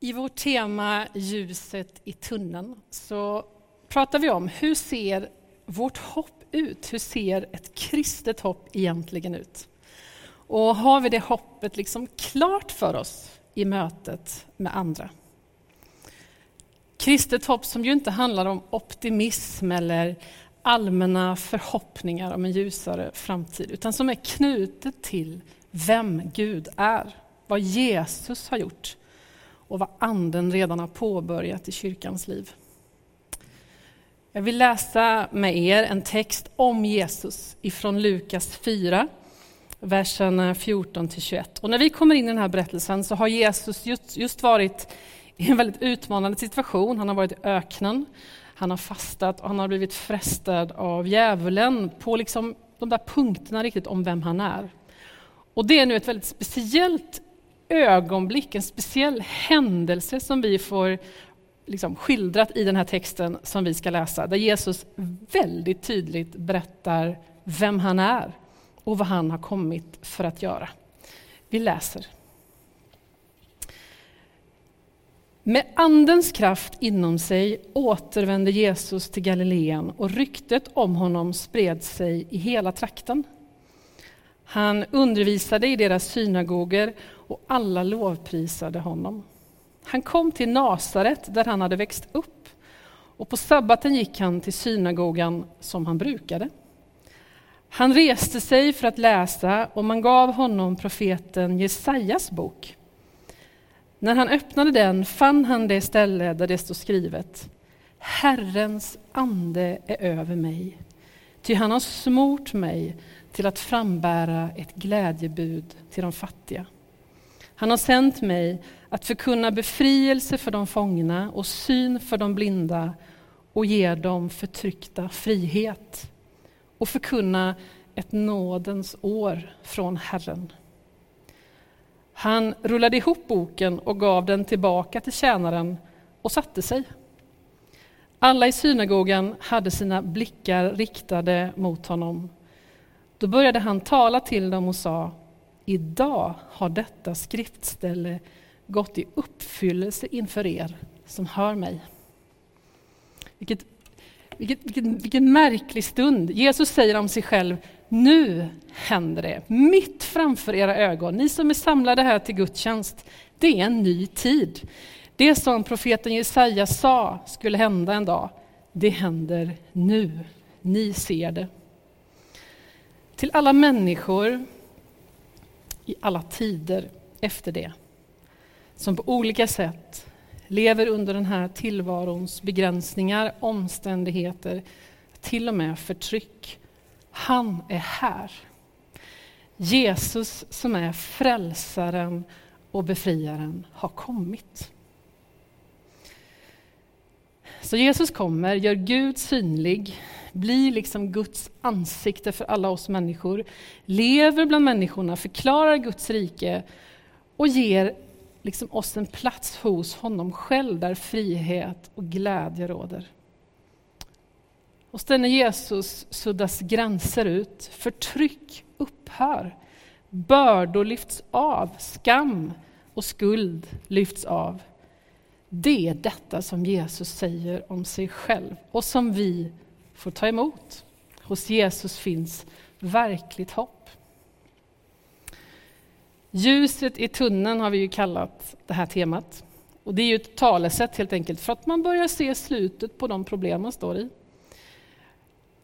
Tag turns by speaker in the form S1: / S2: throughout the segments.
S1: I vårt tema Ljuset i tunneln så pratar vi om hur ser vårt hopp ut? Hur ser ett kristet hopp egentligen ut? Och har vi det hoppet liksom klart för oss i mötet med andra? Kristet hopp som ju inte handlar om optimism eller allmänna förhoppningar om en ljusare framtid, utan som är knutet till vem Gud är, vad Jesus har gjort och vad Anden redan har påbörjat i kyrkans liv. Jag vill läsa med er en text om Jesus ifrån Lukas 4, verserna 14 21. Och när vi kommer in i den här berättelsen så har Jesus just, just varit i en väldigt utmanande situation. Han har varit i öknen, han har fastat och han har blivit frestad av djävulen på liksom de där punkterna riktigt om vem han är. Och det är nu ett väldigt speciellt ögonblick, en speciell händelse som vi får liksom skildrat i den här texten som vi ska läsa, där Jesus väldigt tydligt berättar vem han är och vad han har kommit för att göra. Vi läser. Med Andens kraft inom sig återvände Jesus till Galileen och ryktet om honom spred sig i hela trakten. Han undervisade i deras synagoger och alla lovprisade honom. Han kom till Nasaret där han hade växt upp och på sabbaten gick han till synagogan som han brukade. Han reste sig för att läsa och man gav honom profeten Jesajas bok. När han öppnade den fann han det ställe där det stod skrivet Herrens ande är över mig, ty han har smort mig till att frambära ett glädjebud till de fattiga. Han har sänt mig att förkunna befrielse för de fångna och syn för de blinda och ge dem förtryckta frihet och förkunna ett nådens år från Herren. Han rullade ihop boken och gav den tillbaka till tjänaren och satte sig. Alla i synagogan hade sina blickar riktade mot honom. Då började han tala till dem och sa Idag har detta skriftställe gått i uppfyllelse inför er som hör mig. Vilket, vilket, vilken, vilken märklig stund. Jesus säger om sig själv, nu händer det, mitt framför era ögon. Ni som är samlade här till gudstjänst, det är en ny tid. Det som profeten Jesaja sa skulle hända en dag, det händer nu. Ni ser det. Till alla människor i alla tider efter det, som på olika sätt lever under den här tillvarons begränsningar, omständigheter, till och med förtryck. Han är här. Jesus som är frälsaren och befriaren har kommit. Så Jesus kommer, gör Gud synlig, blir liksom Guds ansikte för alla oss människor, lever bland människorna, förklarar Guds rike och ger liksom oss en plats hos honom själv där frihet och glädje råder. Hos denne Jesus suddas gränser ut, förtryck upphör, bördor lyfts av, skam och skuld lyfts av. Det är detta som Jesus säger om sig själv och som vi får ta emot. Hos Jesus finns verkligt hopp. Ljuset i tunneln har vi ju kallat det här temat. Och det är ju ett talesätt helt enkelt för att man börjar se slutet på de problem man står i.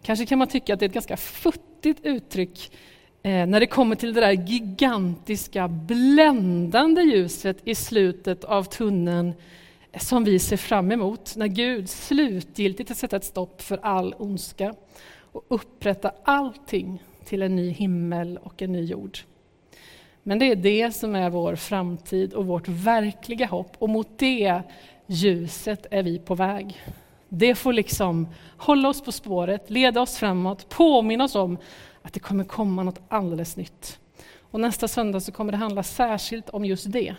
S1: Kanske kan man tycka att det är ett ganska futtigt uttryck eh, när det kommer till det där gigantiska, bländande ljuset i slutet av tunneln som vi ser fram emot när Gud slutgiltigt har sätta ett stopp för all ondska och upprätta allting till en ny himmel och en ny jord. Men det är det som är vår framtid och vårt verkliga hopp och mot det ljuset är vi på väg. Det får liksom hålla oss på spåret, leda oss framåt, påminna oss om att det kommer komma något alldeles nytt. Och nästa söndag så kommer det handla särskilt om just det.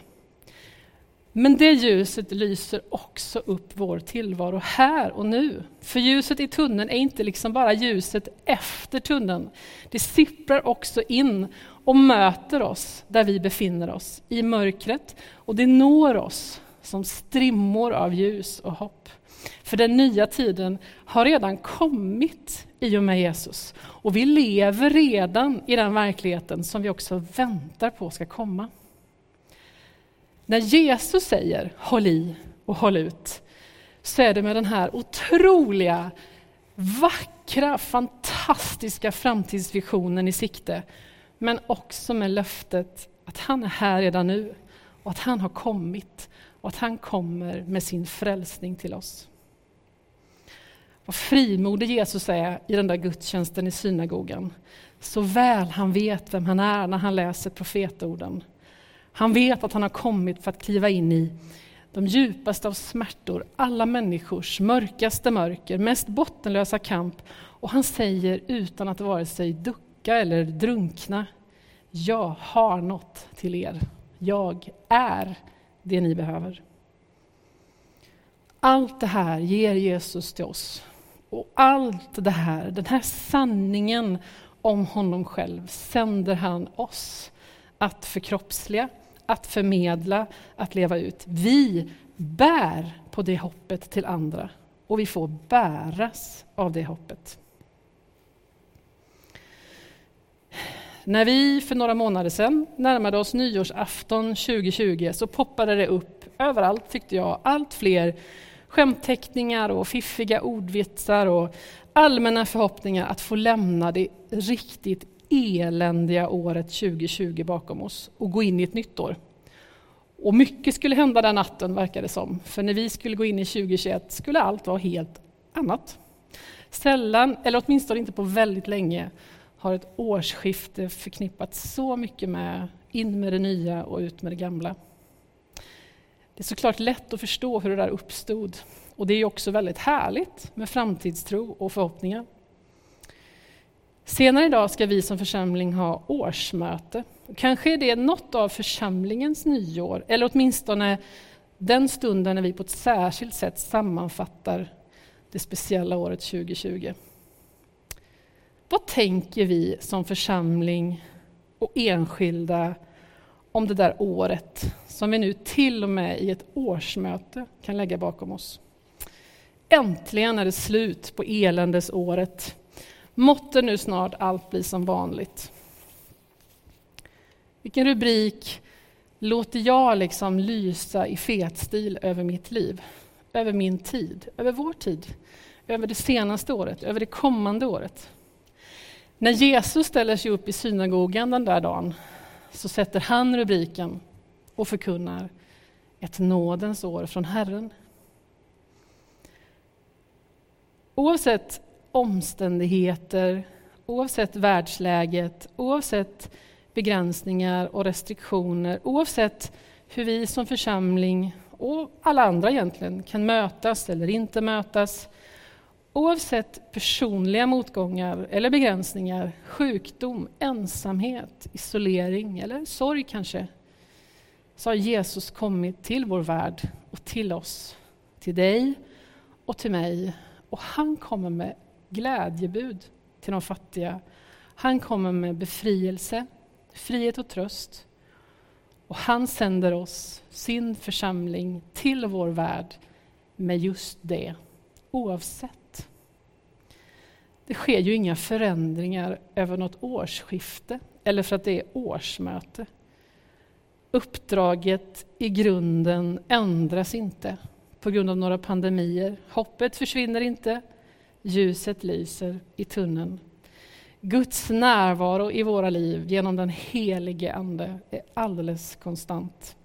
S1: Men det ljuset lyser också upp vår tillvaro här och nu. För ljuset i tunneln är inte liksom bara ljuset efter tunneln. Det sipprar också in och möter oss där vi befinner oss, i mörkret. Och det når oss som strimmor av ljus och hopp. För den nya tiden har redan kommit i och med Jesus. Och vi lever redan i den verkligheten som vi också väntar på ska komma. När Jesus säger håll i och håll ut, så är det med den här otroliga, vackra, fantastiska framtidsvisionen i sikte. Men också med löftet att han är här redan nu och att han har kommit och att han kommer med sin frälsning till oss. Vad frimodig Jesus är i den där gudstjänsten i synagogan. Så väl han vet vem han är när han läser profetorden. Han vet att han har kommit för att kliva in i de djupaste av smärtor, alla människors mörkaste mörker, mest bottenlösa kamp. Och han säger utan att vare sig ducka eller drunkna, jag har något till er. Jag är det ni behöver. Allt det här ger Jesus till oss. Och allt det här, den här sanningen om honom själv sänder han oss att förkroppsliga, att förmedla, att leva ut. Vi bär på det hoppet till andra och vi får bäras av det hoppet. När vi för några månader sedan närmade oss nyårsafton 2020 så poppade det upp överallt, tyckte jag, allt fler skämtteckningar och fiffiga ordvitsar och allmänna förhoppningar att få lämna det riktigt eländiga året 2020 bakom oss och gå in i ett nytt år. Och mycket skulle hända den natten, verkar det som. För när vi skulle gå in i 2021 skulle allt vara helt annat. Sällan, eller åtminstone inte på väldigt länge, har ett årsskifte förknippats så mycket med in med det nya och ut med det gamla. Det är såklart lätt att förstå hur det där uppstod. Och det är också väldigt härligt med framtidstro och förhoppningar. Senare idag ska vi som församling ha årsmöte. Kanske är det något av församlingens nyår, eller åtminstone den stunden när vi på ett särskilt sätt sammanfattar det speciella året 2020. Vad tänker vi som församling och enskilda om det där året som vi nu till och med i ett årsmöte kan lägga bakom oss? Äntligen är det slut på eländesåret. Måtte nu snart allt bli som vanligt. Vilken rubrik låter jag liksom lysa i fetstil över mitt liv, över min tid, över vår tid, över det senaste året, över det kommande året? När Jesus ställer sig upp i synagogan den där dagen så sätter han rubriken och förkunnar ett nådens år från Herren. Oavsett omständigheter, oavsett världsläget, oavsett begränsningar och restriktioner, oavsett hur vi som församling och alla andra egentligen kan mötas eller inte mötas, Oavsett personliga motgångar eller begränsningar, sjukdom, ensamhet, isolering eller sorg kanske, så har Jesus kommit till vår värld och till oss, till dig och till mig. Och han kommer med glädjebud till de fattiga. Han kommer med befrielse, frihet och tröst. Och han sänder oss, sin församling, till vår värld med just det, oavsett det sker ju inga förändringar över något årsskifte eller för att det är årsmöte. Uppdraget i grunden ändras inte på grund av några pandemier. Hoppet försvinner inte, ljuset lyser i tunneln. Guds närvaro i våra liv genom den helige Ande är alldeles konstant.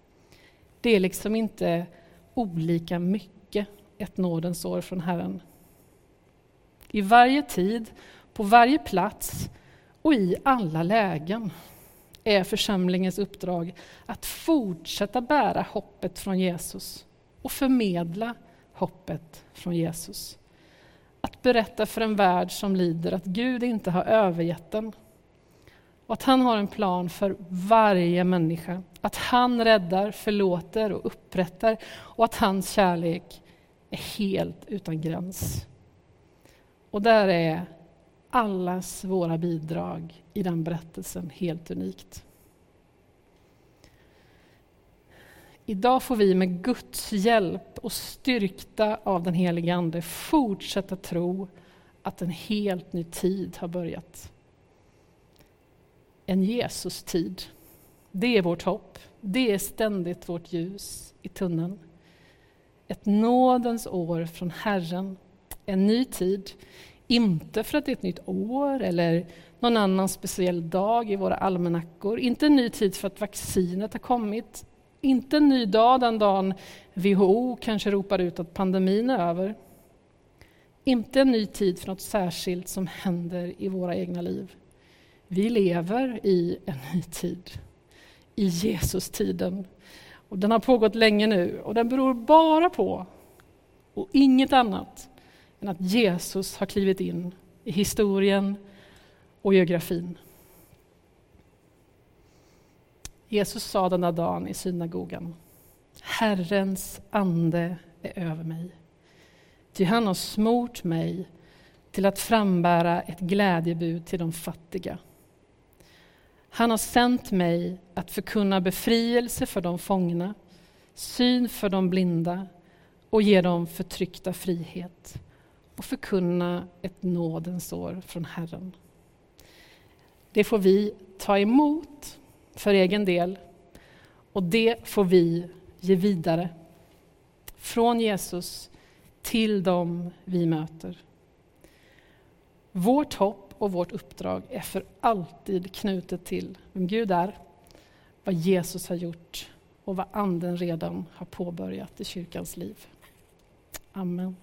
S1: Det är liksom inte olika mycket ett nådens år från Herren. I varje tid, på varje plats och i alla lägen är församlingens uppdrag att fortsätta bära hoppet från Jesus och förmedla hoppet från Jesus. Att berätta för en värld som lider att Gud inte har övergett den och att han har en plan för varje människa. Att han räddar, förlåter och upprättar och att hans kärlek är helt utan gräns. Och där är allas våra bidrag i den berättelsen helt unikt. Idag får vi med Guds hjälp och styrkta av den helige Ande fortsätta tro att en helt ny tid har börjat. En Jesus-tid. Det är vårt hopp. Det är ständigt vårt ljus i tunneln. Ett nådens år från Herren. En ny tid. Inte för att det är ett nytt år eller någon annan speciell dag i våra almanackor. Inte en ny tid för att vaccinet har kommit. Inte en ny dag den dagen WHO kanske ropar ut att pandemin är över. Inte en ny tid för något särskilt som händer i våra egna liv. Vi lever i en ny tid, i Jesus-tiden. Och den har pågått länge nu och den beror bara på, och inget annat, än att Jesus har klivit in i historien och geografin. Jesus sa den där dagen i synagogan, Herrens ande är över mig. Ty han har smort mig till att frambära ett glädjebud till de fattiga. Han har sänt mig att förkunna befrielse för de fångna, syn för de blinda och ge dem förtryckta frihet och förkunna ett nådens år från Herren. Det får vi ta emot för egen del och det får vi ge vidare från Jesus till dem vi möter. Vårt hopp och vårt uppdrag är för alltid knutet till vem Gud är, vad Jesus har gjort och vad Anden redan har påbörjat i kyrkans liv. Amen.